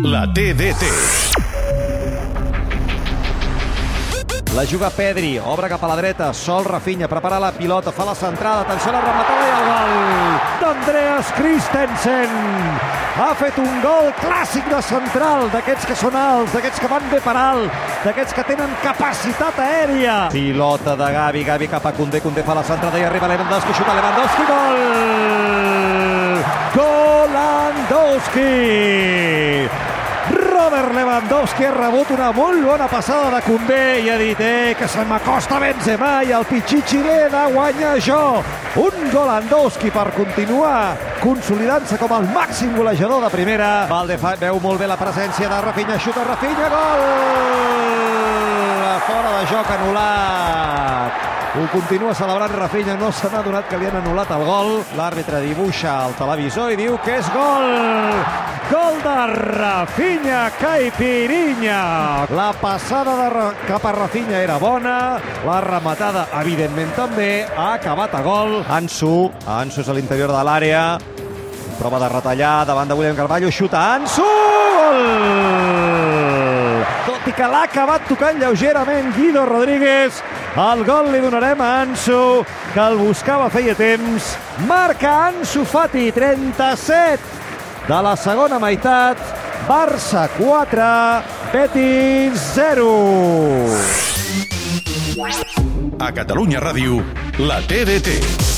La TDT. La juga Pedri, obre cap a la dreta, sol Rafinha, prepara la pilota, fa la centrada, atenció a la rematada i el gol d'Andreas Christensen. Ha fet un gol clàssic de central, d'aquests que són alts, d'aquests que van bé per alt, d'aquests que tenen capacitat aèria. Pilota de Gavi, Gavi cap a Condé, Condé fa la centrada i arriba Lewandowski, xuta Lewandowski, gol! Golandowski! Robert Lewandowski ha rebut una molt bona passada de Condé i ha dit eh, que se m'acosta Benzema i el Pichichi de guanya jo. Un Golandowski per continuar consolidant-se com el màxim golejador de primera. Valde fa, veu molt bé la presència de Rafinha, xuta Rafinha, gol! Fora de joc anul·lat. Ho continua celebrant Rafinha, no se n'ha donat que li han anul·lat el gol. L'àrbitre dibuixa al televisor i diu que és gol! Gol de Rafinha Caipirinha. La passada de Ra cap a Rafinha era bona, la rematada, evidentment, també. Ha acabat a gol. Ansu, Ansu és a l'interior de l'àrea. Prova de retallar davant de William Carvalho. Xuta Ansu! Gol! I que l'ha acabat tocant lleugerament Guido Rodríguez, el gol li donarem a Ansu, que el buscava feia temps. Marca Ansu Fati, 37 de la segona meitat. Barça 4, Betis 0. A Catalunya Ràdio, la TDT.